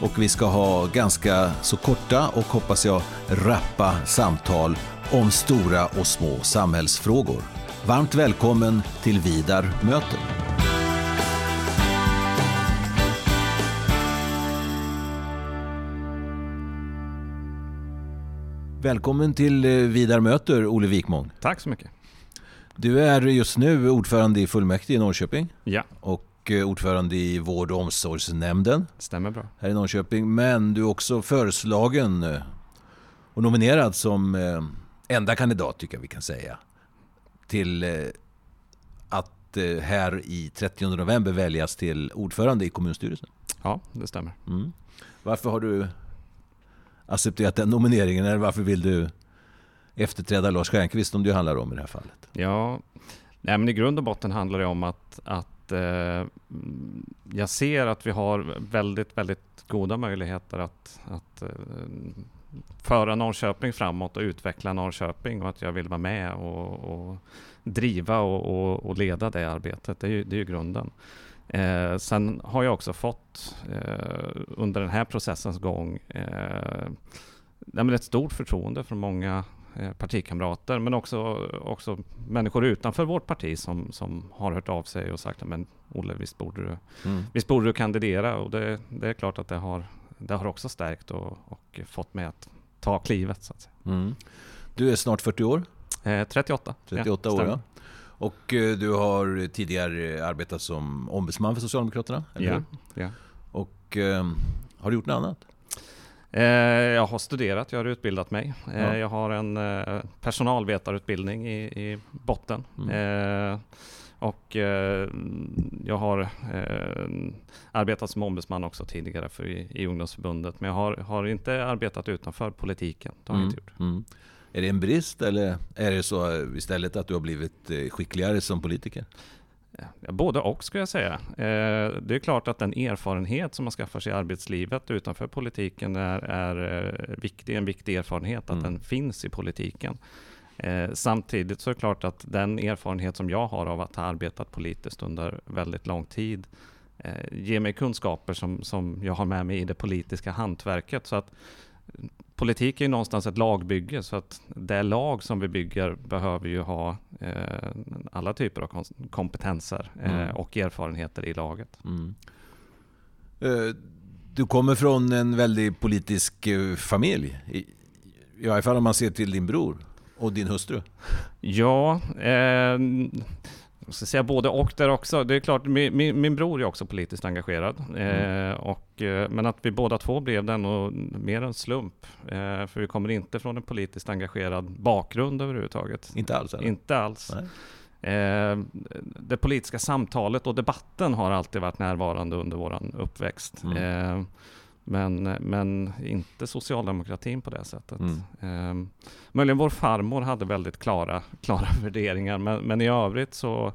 och vi ska ha ganska så korta och hoppas jag rappa samtal om stora och små samhällsfrågor. Varmt välkommen till Vidar möter. Välkommen till eh, Vidar möter, Olle Wikmång. Tack så mycket. Du är just nu ordförande i fullmäktige i Norrköping. Ja. Och eh, ordförande i vård och omsorgsnämnden. Stämmer bra. Här i Norrköping. Men du är också föreslagen eh, och nominerad som enda kandidat, tycker jag vi kan säga, till att här i 30 november väljas till ordförande i kommunstyrelsen. Ja, det stämmer. Mm. Varför har du accepterat den nomineringen? Eller varför vill du efterträda Lars Stjernkvist som det handlar om i det här fallet? Ja, nej, men i grund och botten handlar det om att, att eh, jag ser att vi har väldigt, väldigt goda möjligheter att, att eh, föra Norrköping framåt och utveckla Norrköping och att jag vill vara med och, och driva och, och, och, leda det arbetet. Det är ju, det är ju grunden. Eh, sen har jag också fått eh, under den här processens gång eh, ett stort förtroende från många partikamrater, men också, också människor utanför vårt parti som, som har hört av sig och sagt men Olle, visst borde du, mm. visst borde du kandidera? Och det, det, är klart att det har, det har också stärkt och, och fått mig att ta klivet. Så att säga. Mm. Du är snart 40 år? Eh, 38. 38 ja, år, ja. Och eh, du har tidigare arbetat som ombudsman för Socialdemokraterna, eller ja, hur? ja. Och eh, har du gjort något annat? Eh, jag har studerat, jag har utbildat mig. Eh, ja. Jag har en eh, personalvetarutbildning i, i botten. Mm. och jag har arbetat som ombudsman också tidigare för i, i ungdomsförbundet. Men jag har, har inte arbetat utanför politiken. Det har mm. jag inte gjort. Mm. Är det en brist eller är det så istället att du har blivit skickligare som politiker? Både och skulle jag säga. Eh, det är klart att den erfarenhet som man skaffar sig i arbetslivet utanför politiken är, är eh, viktig, en viktig erfarenhet, att mm. den finns i politiken. Samtidigt så är det klart att den erfarenhet som jag har av att ha arbetat politiskt under väldigt lång tid ger mig kunskaper som, som jag har med mig i det politiska hantverket. Så att politik är ju någonstans ett lagbygge, så att det lag som vi bygger behöver ju ha eh, alla typer av kompetenser eh, mm. och erfarenheter i laget. Mm. Eh, du kommer från en väldigt politisk eh, familj, i, i alla fall om man ser till din bror och din hustru. Ja, eh, jag ska säga både och där också. Det är klart, min, min, min bror är också politiskt engagerad. Mm. Eh, och, eh, men att vi båda två blev det nog mer en slump. Eh, för vi kommer inte från en politiskt engagerad bakgrund överhuvudtaget. Inte alls? Eller? Inte alls. Eh, det politiska samtalet och debatten har alltid varit närvarande under vår uppväxt. Mm. Men, men inte socialdemokratin på det sättet. Mm. Eh, möjligen vår farmor hade väldigt klara, klara värderingar, men, men i övrigt så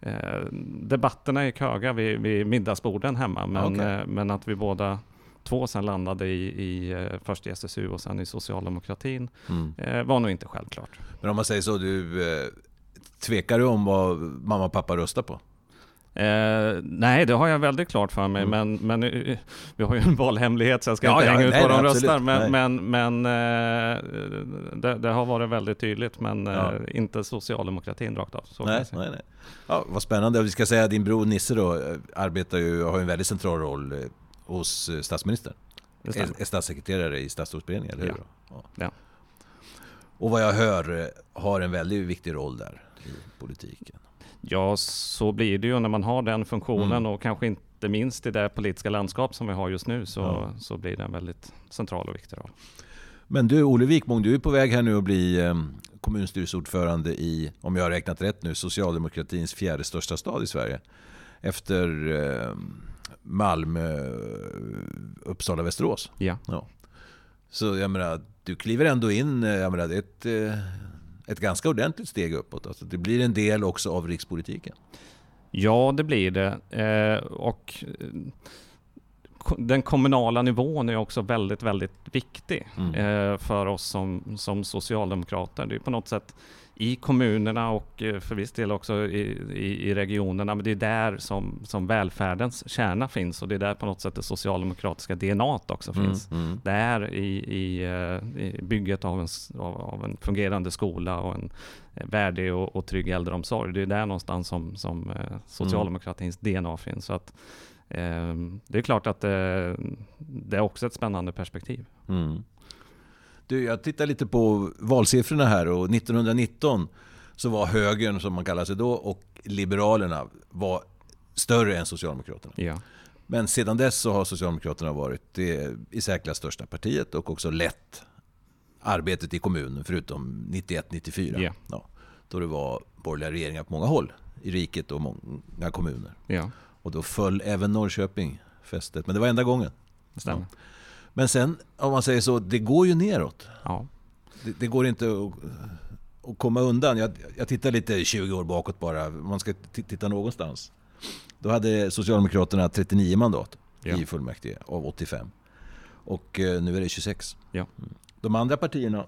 eh, debatterna gick höga vid, vid middagsborden hemma, men, okay. eh, men att vi båda två sen landade i, i eh, först i SSU och sen i socialdemokratin mm. eh, var nog inte självklart. Men om man säger så, du eh, tvekar du om vad mamma och pappa röstar på? Eh, nej, det har jag väldigt klart för mig, mm. men, men uh, vi har ju en valhemlighet så jag ska ja, inte ja, hänga ut vad de röstar. Men, men, men uh, det, det, har varit väldigt tydligt, men ja. uh, inte socialdemokratin rakt av. Nej, nej, nej. Ja, vad spännande. Vi ska säga att din bror Nisse då arbetar ju, har en väldigt central roll hos statsministern. Är, är statssekreterare i statsrådsberedningen, eller hur? Ja. ja. Och vad jag hör har en väldigt viktig roll där i politiken. Ja, så blir det ju när man har den funktionen mm. och kanske inte minst i det politiska landskap som vi har just nu så, ja. så blir det en väldigt central och viktig roll. Men du, Olle Wikmång, du är på väg här nu att bli eh, kommunstyrelseordförande i, om jag har räknat rätt nu, socialdemokratins fjärde största stad i Sverige. Efter eh, Malmö, Uppsala-Västerås. Ja. ja. Så jag menar, du kliver ändå in, eh, jag menar, ett, eh, ett ganska ordentligt steg uppåt. Alltså, det blir en del också av rikspolitiken. Ja, det blir det. Eh, och den kommunala nivån är också väldigt, väldigt viktig mm. eh, för oss som, som socialdemokrater. Det är på något sätt i kommunerna och eh, för viss del också i, i, i, regionerna. Men det är där som, som välfärdens kärna finns och det är där på något sätt det socialdemokratiska DNA också mm, finns. Mm, mm. Det är i, i, eh, i bygget av en, av, en fungerande skola och en eh, värdig och, och trygg äldreomsorg. Det är där någonstans som, som socialdemokratins mm. DNA finns. Så att, eh, det är klart att det, det, är också ett spännande perspektiv. Mm. Du, jag tittar lite på valsiffrorna här och 1919 så var högern, som man kallar sig då, och Liberalerna var större än Socialdemokraterna. Ja. Men sedan dess så har Socialdemokraterna varit det i särklass största partiet och också lett arbetet i kommunen förutom 91-94. Ja. Ja, då det var borgerliga regeringar på många håll i riket och många kommuner. Ja. Och då föll även Norrköping fästet, men det var enda gången. Stämmer. Ja. Men sen, om man säger så, det går ju neråt. Ja. Det, det går inte att, att komma undan. Jag, jag, tittar lite 20 år bakåt bara, man ska titta någonstans. Då hade Socialdemokraterna 39 mandat ja. i fullmäktige av 85. Och eh, nu är det 26. Ja. De andra partierna,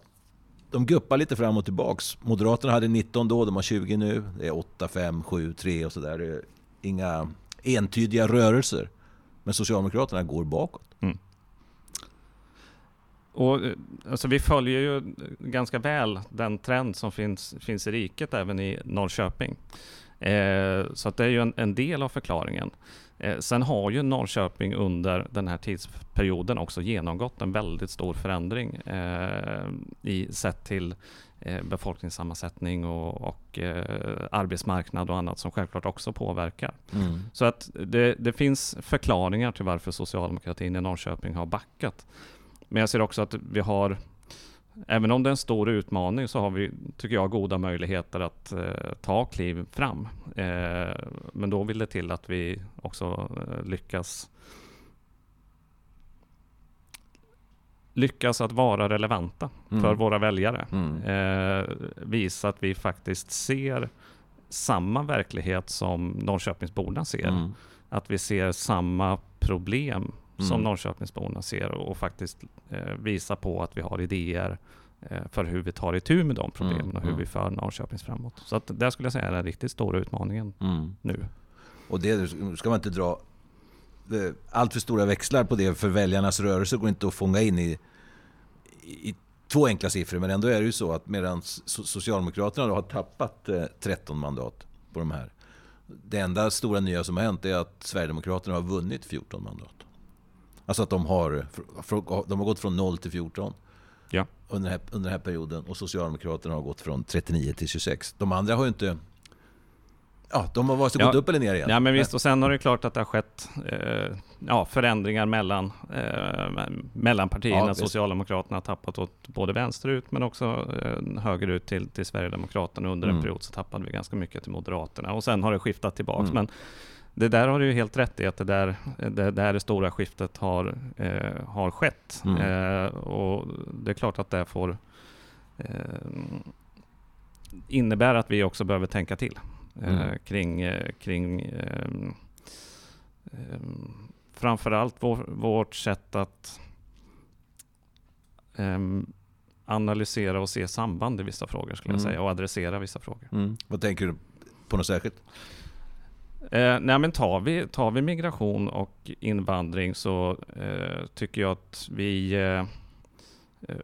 de guppar lite fram och tillbaks. Moderaterna hade 19 då, de har 20 nu. Det är 8, 5, 7, 3 och sådär. Inga entydiga rörelser. Men Socialdemokraterna går bakåt. Mm. Och, eh, alltså, vi följer ju ganska väl den trend som finns, finns i riket, även i Norrköping. Eh, så att det är ju en, en del av förklaringen. Eh, sen har ju Norrköping under den här tidsperioden också genomgått en väldigt stor förändring eh, i sett till eh, befolkningssammansättning och, och eh, arbetsmarknad och annat som självklart också påverkar. Mm. Så att det, det finns förklaringar till varför socialdemokratin i Norrköping har backat. Men jag ser också att vi har, även om det är en stor utmaning, så har vi, tycker jag, goda möjligheter att eh, ta kliv fram. Eh, men då vill det till att vi också eh, lyckas lyckas att vara relevanta mm. för våra väljare. Mm. Eh, visa att vi faktiskt ser samma verklighet som Norrköpingsborna ser. Mm. Att vi ser samma problem mm. som Norrköpingsborna ser och, faktiskt eh, visa på att vi har idéer eh, för hur vi tar itu med de problemen mm. och hur mm. vi för Norrköpings framåt. Så att där skulle jag säga är den riktigt stora utmaningen mm. nu. Och det ska man inte dra allt för stora växlar på det för väljarnas rörelse går inte att fånga in i, i två enkla siffror. Men ändå är det ju så att medan Socialdemokraterna har tappat 13 eh, mandat på de här. Det enda stora nya som har hänt är att Sverigedemokraterna har vunnit 14 mandat. Alltså att de har, de har gått från 0 till 14 ja. under, den här, under den här perioden. Och Socialdemokraterna har gått från 39 till 26. De andra har ju inte... Ja, de har vare sig ja. gått upp eller ner igen. Ja, men visst. Och sen har det klart att det har skett eh, ja, förändringar mellan, eh, mellan partierna. Ja, Socialdemokraterna har tappat åt både vänsterut men också eh, högerut till, till Sverigedemokraterna. Under mm. en period så tappade vi ganska mycket till Moderaterna. Och sen har det skiftat tillbaks. Mm. Men det där har du ju helt rätt i, att det där det, där det stora skiftet har, eh, har skett. Mm. Eh, och det är klart att det får eh, innebär att vi också behöver tänka till eh, mm. kring, eh, kring eh, framförallt vår, vårt sätt att analysera och se samband i vissa frågor skulle mm. jag säga och adressera vissa frågor. Mm. Vad tänker du på något särskilt? Eh, nej men tar vi, tar vi migration och invandring så eh, tycker jag att vi eh,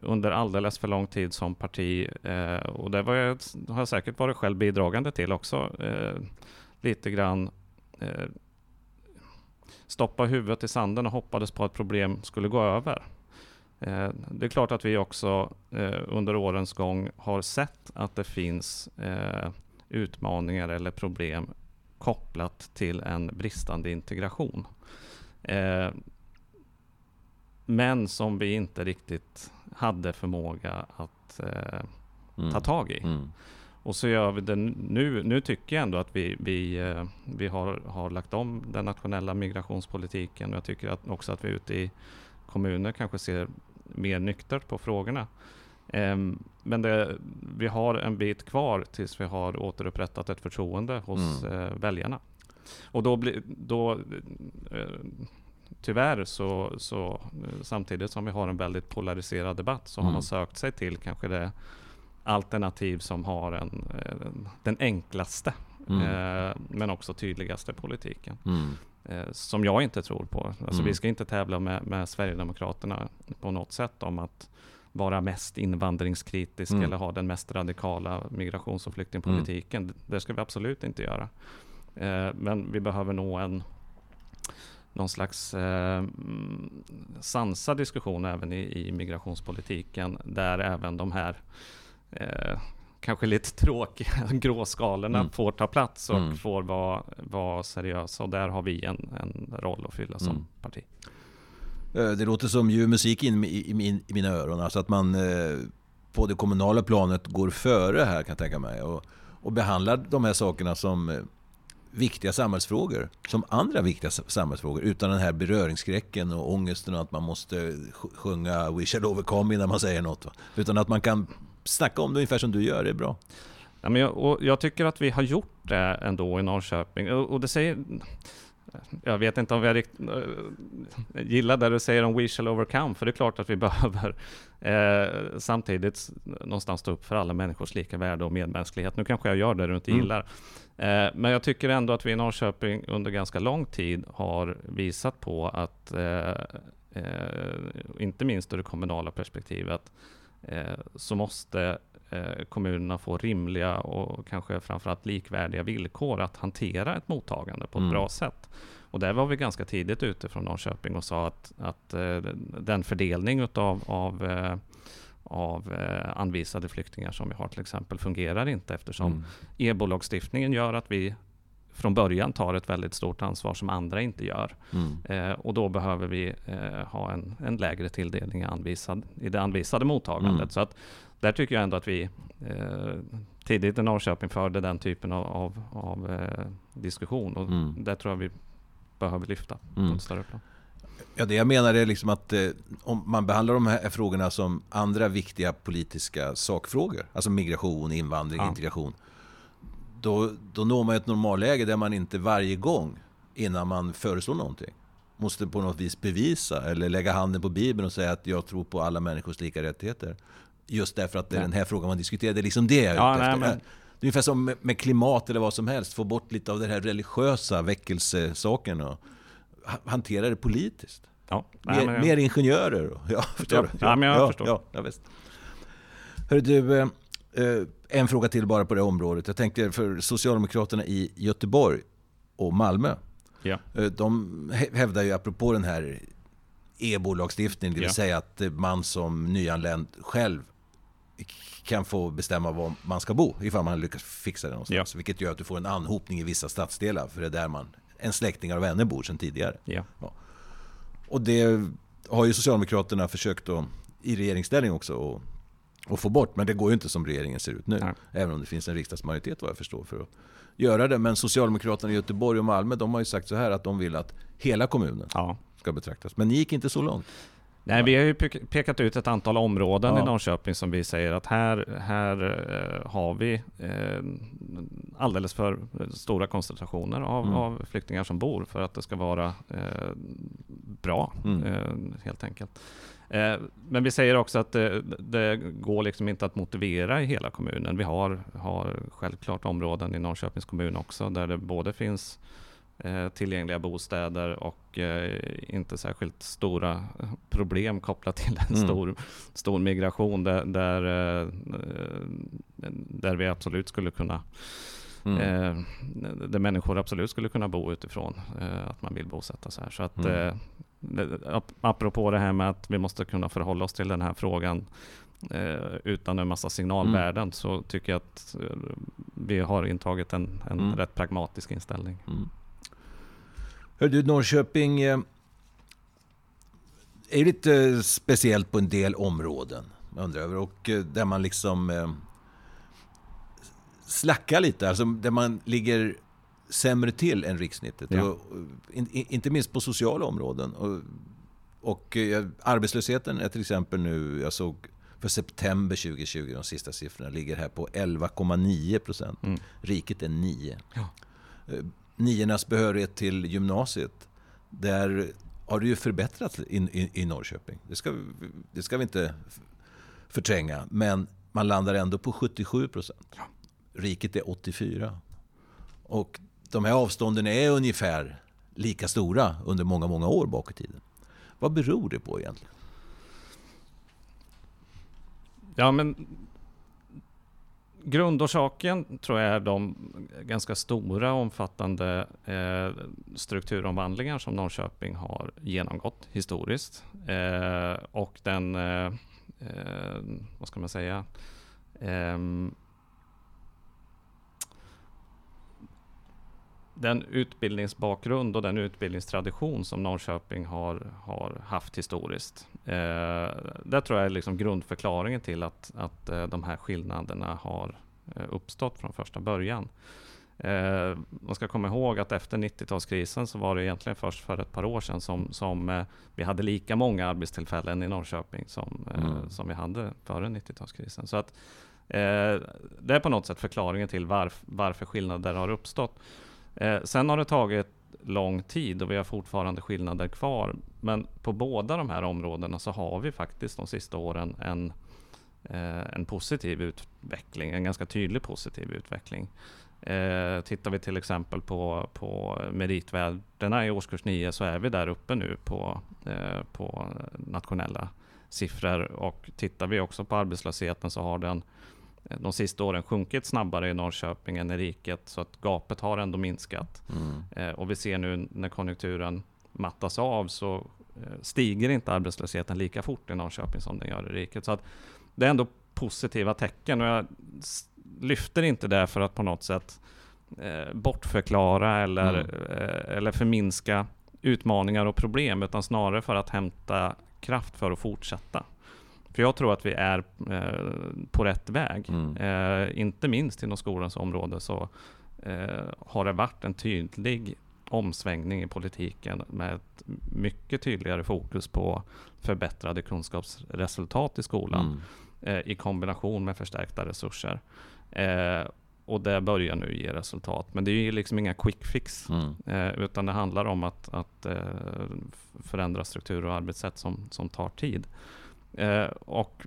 under alldeles för lång tid som parti, eh, och det var jag, har jag säkert varit själv bidragande till också, eh, lite grann eh, stoppa huvudet i sanden och hoppades på att problem skulle gå över. Eh, det är klart att vi också eh, under årens gång har sett att det finns eh, utmaningar eller problem kopplat till en bristande integration. Eh, men som vi inte riktigt hade förmåga att eh, mm. ta tag i. Mm. Och så gör vi det nu. Nu tycker jag ändå att vi, vi, eh, vi har, har lagt om den nationella migrationspolitiken. Jag tycker att också att vi ute i kommuner kanske ser mer nyktert på frågorna. Ehm, men det, vi har en bit kvar tills vi har återupprättat ett förtroende hos mm. Eh, väljarna. Och då, blir, då eh, tyvärr så, så samtidigt som vi har en väldigt polariserad debatt så mm. har man sökt sig till kanske det alternativ som har en, den enklaste mm. eh, men också tydligaste politiken. Mm. Eh, som jag inte tror på. Alltså mm. Vi ska inte tävla med, med Sverigedemokraterna på något sätt om att vara mest invandringskritisk mm. eller ha den mest radikala migrations och flyktingpolitiken. Mm. Det ska vi absolut inte göra. Eh, men vi behöver nå en någon slags eh, sansad diskussion även i, i migrationspolitiken där även de här eh, kanske lite tråkiga gråskalorna mm. får ta plats och mm. får vara, vara seriösa. Och där har vi en, en roll att fylla som mm. parti. Eh, det låter som ljuv musik in i, i, i mina öron. Alltså att man eh, på det kommunala planet går före här kan jag tänka mig. Och, och behandlar de här sakerna som eh, viktiga samhällsfrågor. Som andra viktiga samhällsfrågor. Utan den här beröringsskräcken och ångesten och att man måste sjunga We shall overcome innan man säger något. Utan att man kan snacka om det ungefär som du gör, det är bra. Ja, men jag, och jag tycker att vi har gjort det ändå i Norrköping. Och, och det säger... Jag vet inte om jag äh, gillar det du säger om We shall overcome, för det är klart att vi behöver eh, samtidigt någonstans stå upp för alla människors lika värde och medmänsklighet. Nu kanske jag gör det du inte mm. gillar. Eh, men jag tycker ändå att vi i Norrköping under ganska lång tid har visat på att, eh, eh inte minst ur det kommunala perspektivet, Eh, så måste eh, kommunerna få rimliga och kanske framförallt likvärdiga villkor att hantera ett mottagande på ett mm. bra sätt. Och där var vi ganska tidigt ute från Norrköping och sa att, att eh, den fördelning utav, av, av anvisade flyktingar som vi har till exempel fungerar inte eftersom mm. EBO-lagstiftningen gör att vi från början tar ett väldigt stort ansvar som andra inte gör. Mm. Eh, och då behöver vi eh, ha en, en lägre tilldelning anvisad, i det anvisade mottagandet. Mm. Så att där tycker jag ändå att vi eh, tidigt i Norrköping förde den typen av, av, av eh, diskussion. Och mm. där tror jag vi behöver lyfta på mm. ett större plan. Ja, det jag menar är liksom att eh, om man behandlar de här frågorna som andra viktiga politiska sakfrågor, alltså migration, invandring, ja. integration, då, då når man ett normalläge där man inte varje gång innan man föreslår någonting måste på något vis bevisa eller lägga handen på Bibeln och säga att jag tror på alla människors lika rättigheter. Just därför att det är den här frågan man diskuterar. Det är liksom det jag är ja, ute efter. Nej, men... Det är ungefär som med klimat eller vad som helst. Få bort lite av den här religiösa väckelsesaken och hantera det politiskt. Ja, nej, mer, jag... mer, ingenjörer. Ja, förstår ja, Ja, men jag ja, förstår. Ja, ja, visst. Hör du, eh, eh en fråga till bara på det området. Jag tänkte för Socialdemokraterna i Göteborg och Malmö. Ja. Eh, de hävdar ju apropå den här EBO-lagstiftningen, det vill ja. säga att man som nyanländ själv kan få bestämma var man ska bo ifall man lyckas fixa det någonstans. Ja. Vilket gör att du får en anhopning i vissa stadsdelar för det är där man, en släktingar och vänner bor sedan tidigare. Ja. ja. Och det har ju Socialdemokraterna försökt att, i regeringsställning också att att få bort. Men det går ju inte som regeringen ser ut nu. Nej. Även om det finns en riksdagsmajoritet vad jag förstår för att göra det. Men Socialdemokraterna i Göteborg och Malmö de har ju sagt så här att de vill att hela kommunen ska betraktas. Men ni gick inte så långt. Nej, vi har ju pekat ut ett antal områden ja. i Norrköping som vi säger att här, här eh, har vi eh, alldeles för stora koncentrationer av, mm. av, flyktingar som bor för att det ska vara eh, bra, mm. Helt enkelt. Men vi säger också att det, det, går liksom inte att motivera i hela kommunen. Vi har, har självklart områden i Norrköpings kommun också där det både finns tillgängliga bostäder och eh, inte särskilt stora problem kopplat till en mm. stor, stor migration där, där, där vi absolut skulle kunna Mm. Eh, där människor absolut skulle kunna bo utifrån eh, att man vill bosätta sig här. Så att, mm apropå det här med att vi måste kunna förhålla oss till den här frågan eh, utan en massa signalvärden mm. så tycker jag att eh, vi har intagit en, en mm. rätt pragmatisk inställning. Hör du, Norrköping eh, är lite speciellt på en del områden. undrar över, och eh, där man liksom eh, slackar lite, alltså där man ligger sämre till än rikssnittet. Ja. Och, in, inte minst på sociala områden. Och Och arbetslösheten är till exempel nu, jag såg för september 2020, de sista siffrorna, ligger här på 11,9 procent. Mm. Riket är 9. Ja. Niornas behörighet till gymnasiet, där har det ju förbättrats i, i, i Norrköping. Det ska, det ska vi inte förtränga. Men man landar ändå på 77 procent. Riket är 84. Och de här avstånden är ungefär lika stora under många, många år bak i tiden. Vad beror det på egentligen? Ja, men grundorsaken tror jag är de ganska stora omfattande eh, strukturomvandlingar som Norrköping har genomgått historiskt. Eh, och den, eh, eh vad ska man säga, ehm, den utbildningsbakgrund och den utbildningstradition som Norrköping har, har haft historiskt. Eh, det tror jag är liksom grundförklaringen till att, att eh, de här skillnaderna har eh, uppstått från första början. Eh, man ska komma ihåg att efter 90-talskrisen så var det egentligen först för ett par år sedan som, som eh, vi hade lika många arbetstillfällen i Norrköping som, eh, mm. som vi hade före 90-talskrisen. Så att, det är på något sätt förklaringen till varf, varför skillnader har uppstått. Eh, sen har det tagit lång tid och vi har fortfarande skillnader kvar. Men på båda de här områdena så har vi faktiskt de sista åren en, eh, en positiv utveckling, en ganska tydlig positiv utveckling. Eh, tittar vi till exempel på, på meritvärdena i årskurs 9 så är vi där uppe nu på, eh, på nationella siffror och tittar vi också på arbetslösheten så har den de sista åren sjunkit snabbare i Norrköping än i riket, så att gapet har ändå minskat. Mm. Eh, och vi ser nu när konjunkturen mattas av så eh, stiger inte arbetslösheten lika fort i Norrköping som den gör i riket. Så att det är ändå positiva tecken och jag lyfter inte det för att på något sätt eh, bortförklara eller, mm. eller förminska utmaningar och problem, utan snarare för att hämta kraft för att fortsätta. För jag tror att vi är eh, på rätt väg. Mm. Eh, inte minst inom skolans område så eh, har det varit en tydlig omsvängning i politiken med ett mycket tydligare fokus på förbättrade kunskapsresultat i skolan mm. I kombination med förstärkta resurser. Och det börjar nu ge resultat. Men det är ju liksom inga quick fix, mm. Utan det handlar om att, att förändra strukturer och arbetssätt som, som tar tid. Eh, och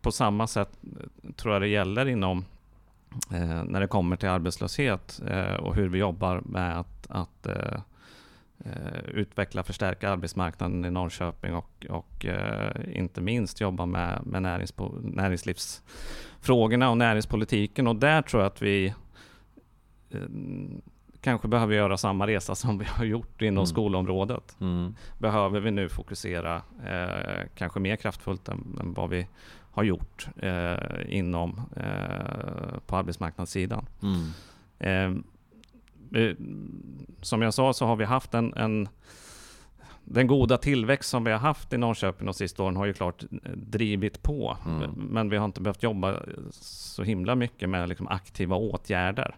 på samma sätt eh, tror jag det gäller inom eh, när det kommer till arbetslöshet eh, och hur vi jobbar med att, att eh, eh, förstärka arbetsmarknaden i Norrköping och, och eh, inte minst jobba med, med näringspo, näringslivsfrågorna och näringspolitiken. Och där tror jag att vi eh, kanske behöver göra samma resa som vi har gjort inom mm. skolområdet. Mm. Behöver vi nu fokusera eh, kanske mer kraftfullt än, än, vad vi har gjort eh, inom eh, på arbetsmarknadssidan. Mm. Eh, eh, som jag sa så har vi haft en, en den goda tillväxt som vi har haft i Norrköping de sista åren har ju klart drivit på. Mm. Men vi har inte behövt jobba så himla mycket med liksom aktiva åtgärder.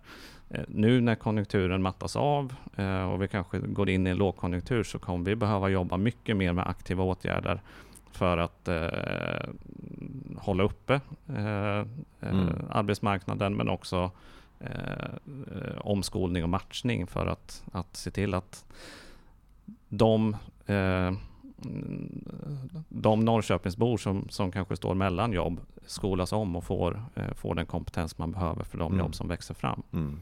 Eh, nu när konjunkturen mattas av eh, och vi kanske går in i en lågkonjunktur så kommer vi behöva jobba mycket mer med aktiva åtgärder för att eh, hålla uppe eh, eh mm. arbetsmarknaden men också eh, omskolning och matchning för att, att se till att de, de Norrköpingsbor som, som kanske står mellan jobb skolas om och får, får den kompetens man behöver för de mm. jobb som växer fram. Mm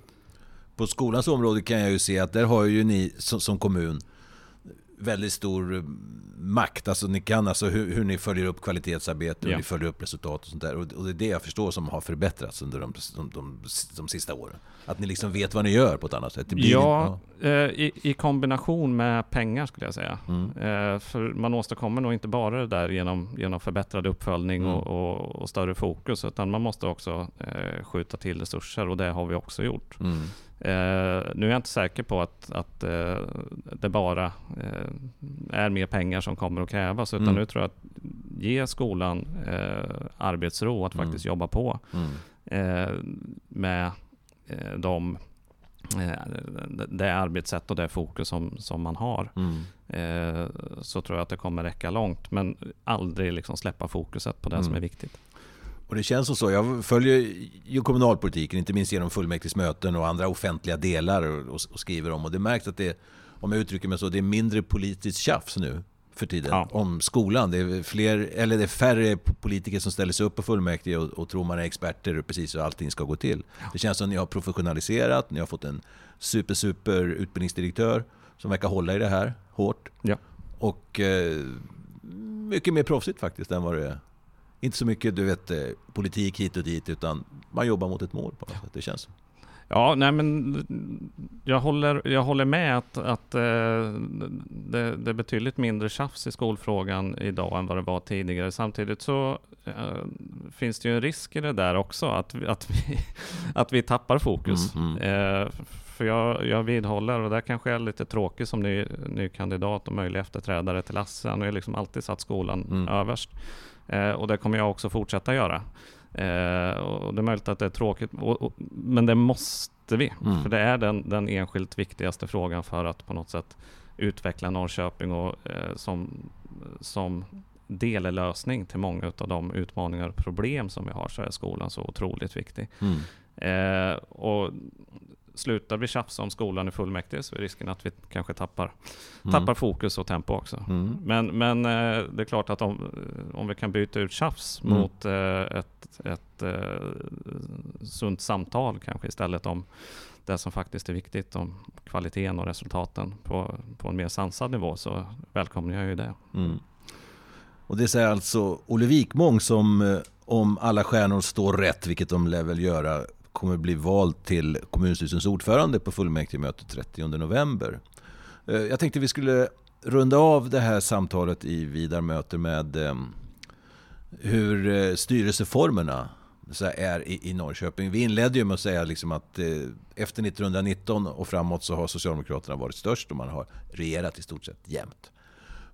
på skolans område kan jag ju se att där har ju ni som, som kommun väldigt stor makt. Alltså ni kan alltså hur, hur ni följer upp kvalitetsarbete, hur ja. ni följer upp resultat och sånt där. Och, och, det är det jag förstår som har förbättrats under de, de, de, de sista åren. Att ni liksom vet vad ni gör på ett annat sätt. ja, ja. Eh, i, i, kombination med pengar skulle jag säga. Mm. Eh, för man åstadkommer nog inte bara det där genom, genom förbättrad uppföljning mm. och, och, och, större fokus, utan man måste också eh, skjuta till resurser och det har vi också gjort. Mm. Eh, nu är jag inte säker på att, att eh, det bara eh, är mer pengar som kommer att krävas, utan mm. nu tror jag att ge skolan eh, arbetsro att mm. faktiskt jobba på mm. Eh, med de, det arbetssätt och det fokus som, som man har. Mm. eh, så tror jag att det kommer räcka långt. Men aldrig liksom släppa fokuset på det mm. som är viktigt. Och det känns så. Jag följer ju kommunalpolitiken, inte minst genom fullmäktigesmöten och andra offentliga delar och, och skriver om. Och det märks att det, om jag uttrycker mig så, det är mindre politiskt tjafs nu för tiden ja. om skolan. Det är, fler, eller det är färre politiker som ställer sig upp på fullmäktige och, och tror man är experter precis hur allting ska gå till. Det känns som att ni har professionaliserat, ni har fått en super, super utbildningsdirektör som verkar hålla i det här hårt. Ja. Och eh, mycket mer proffsigt faktiskt än vad det är. Inte så mycket du vet, eh, politik hit och dit, utan man jobbar mot ett mål på något sätt. Det känns så. Ja, nej men jag håller, jag håller med att, att eh, det, det, är betydligt mindre tjafs i skolfrågan idag än vad det var tidigare. Samtidigt så eh, finns det ju en risk i det där också, att, att, vi, att vi tappar fokus. Mm, mm. Eh, för jag, jag vidhåller, och där kanske jag är lite tråkig som ny, ny kandidat och möjlig efterträdare till Lasse. Han har ju liksom alltid satt skolan mm. överst. Eh, och det kommer jag också fortsätta göra. Eh, och det är möjligt att det är tråkigt, och, och, men det måste vi. Mm. För det är den, den enskilt viktigaste frågan för att på något sätt utveckla Norrköping och, eh, som, som dellösning till många av de utmaningar och problem som vi har så är skolan så otroligt viktig. Mm. Eh, och slutar vi tjafsa om skolan i fullmäktige så är risken att vi kanske tappar, mm. tappar fokus och tempo också. Mm. Men, men eh, det är klart att om, om vi kan byta ut tjafs mm. mot eh, ett, ett eh, sunt samtal kanske istället om det som faktiskt är viktigt, om kvaliteten och resultaten på, på en mer sansad nivå så välkomnar jag ju det. Mm. Och det säger alltså Olle Wikmång som om alla stjärnor står rätt, vilket de lär väl göra, kommer bli vald till kommunstyrelsens ordförande på fullmäktigemötet 30 november. Eh, jag tänkte vi skulle runda av det här samtalet i vidare möte med eh, hur eh, styrelseformerna är i Norrköping. Vi inledde ju med att säga liksom att efter 1919 och framåt så har Socialdemokraterna varit störst och man har regerat i stort sett jämt.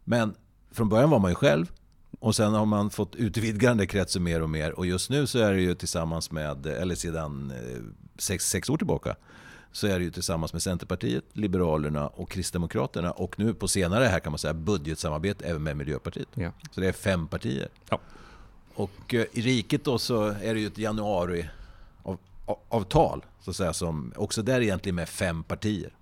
Men från början var man ju själv och sen har man fått utvidga den där kretsen mer och mer. Och just nu så är det ju tillsammans med, eller sedan eh, sex, sex år tillbaka, så är det ju tillsammans med Centerpartiet, Liberalerna och Kristdemokraterna. Och nu på senare här kan man säga budgetsamarbete även med Miljöpartiet. Ja. Så det är fem partier. Ja. Och eh, i riket då så är det ju ett januariavtal, så att säga, som också där egentligen med fem partier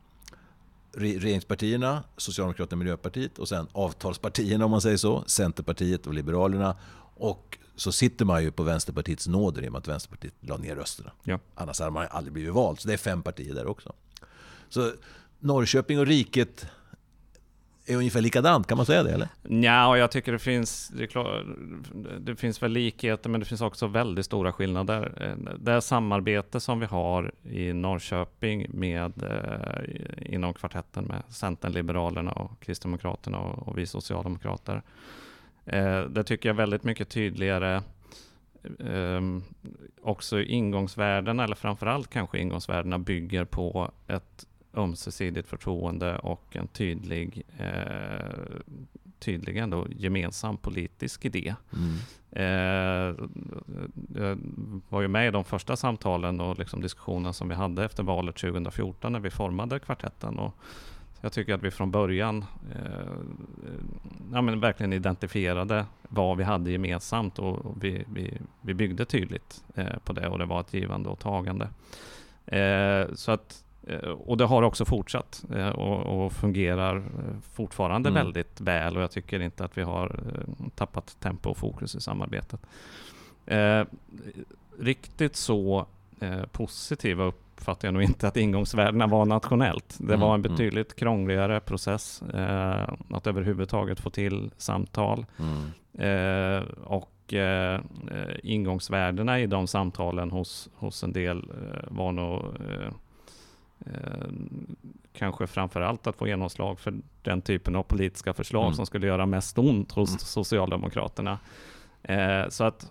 regeringspartierna, Socialdemokraterna och Miljöpartiet och sen avtalspartierna om man säger så, Centerpartiet och Liberalerna. Och så sitter man ju på Vänsterpartiets nåder i och med att Vänsterpartiet la ner rösterna. Ja. Annars hade man aldrig blivit vald. Så det är fem partier där också. Så Norrköping och riket är ungefär likadant, kan man säga det eller? Ja, jag tycker det finns, det, klar, det, finns väl likheter, men det finns också väldigt stora skillnader. Eh, det samarbete som vi har i Norrköping med eh, inom kvartetten med Centern, Liberalerna och Kristdemokraterna och, och vi Socialdemokrater. Eh, det tycker jag är väldigt mycket tydligare ehm, också ingångsvärdena, eller framförallt kanske ingångsvärdena, bygger på ett ömsesidigt förtroende och en tydlig, eh, tydlig ändå gemensam politisk idé. Mm. Eh, jag var ju med i de första samtalen och liksom diskussionerna som vi hade efter valet 2014 när vi formade kvartetten. Och jag tycker att vi från början eh, ja, men verkligen identifierade vad vi hade gemensamt och, och vi, vi, vi byggde tydligt eh, på det och det var ett givande och tagande. Eh, så att och det har också fortsatt eh, och, och fungerar eh, fortfarande mm. väldigt väl och jag tycker inte att vi har tappat tempo och fokus i samarbetet. Eh, riktigt så eh, positiva uppfattar jag nog inte att ingångsvärdena var nationellt. Det mm. var en mm. betydligt krångligare process eh, att överhuvudtaget få till samtal. Mm. Eh, och ingångsvärdena i de samtalen hos, hos en del var nog Eh, kanske framför allt att få genomslag för den typen av politiska förslag mm. som skulle göra mest ont hos mm. Socialdemokraterna. Eh, så att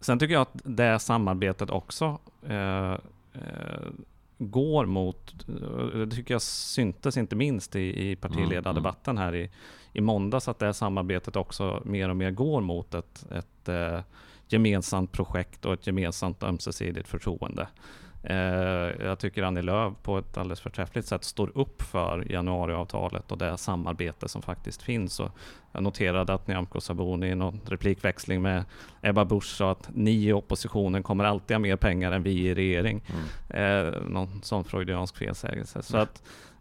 Sen tycker jag att det samarbetet också eh, eh går mot, det tycker jag syntes inte minst i, i partiledardebatten här i, i måndags, att det samarbetet också mer och mer går mot ett, ett eh, gemensamt projekt och ett gemensamt ömsesidigt förtroende. Eh, jag tycker Annie Lööf på ett alldeles förträffligt sätt står upp för januariavtalet och det samarbete som faktiskt finns. Och jag noterade att Nyamko Sabuni i någon replikväxling med Ebba Busch sa att ni i oppositionen kommer alltid ha mer pengar än vi i regering. Mm. Eh, någon sån freudiansk felsägelse. Så att Eh,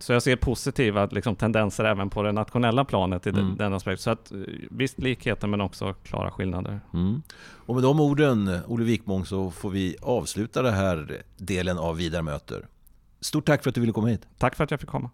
så jag ser positiva liksom, tendenser även på det nationella planet i mm. den aspekten. Så att, eh, visst likheter men också klara skillnader. Mm. Och med de orden, Olle Wikmång, så får vi avsluta den här delen av Vidare möter. Stort tack för att du ville komma hit. Tack för att jag fick komma.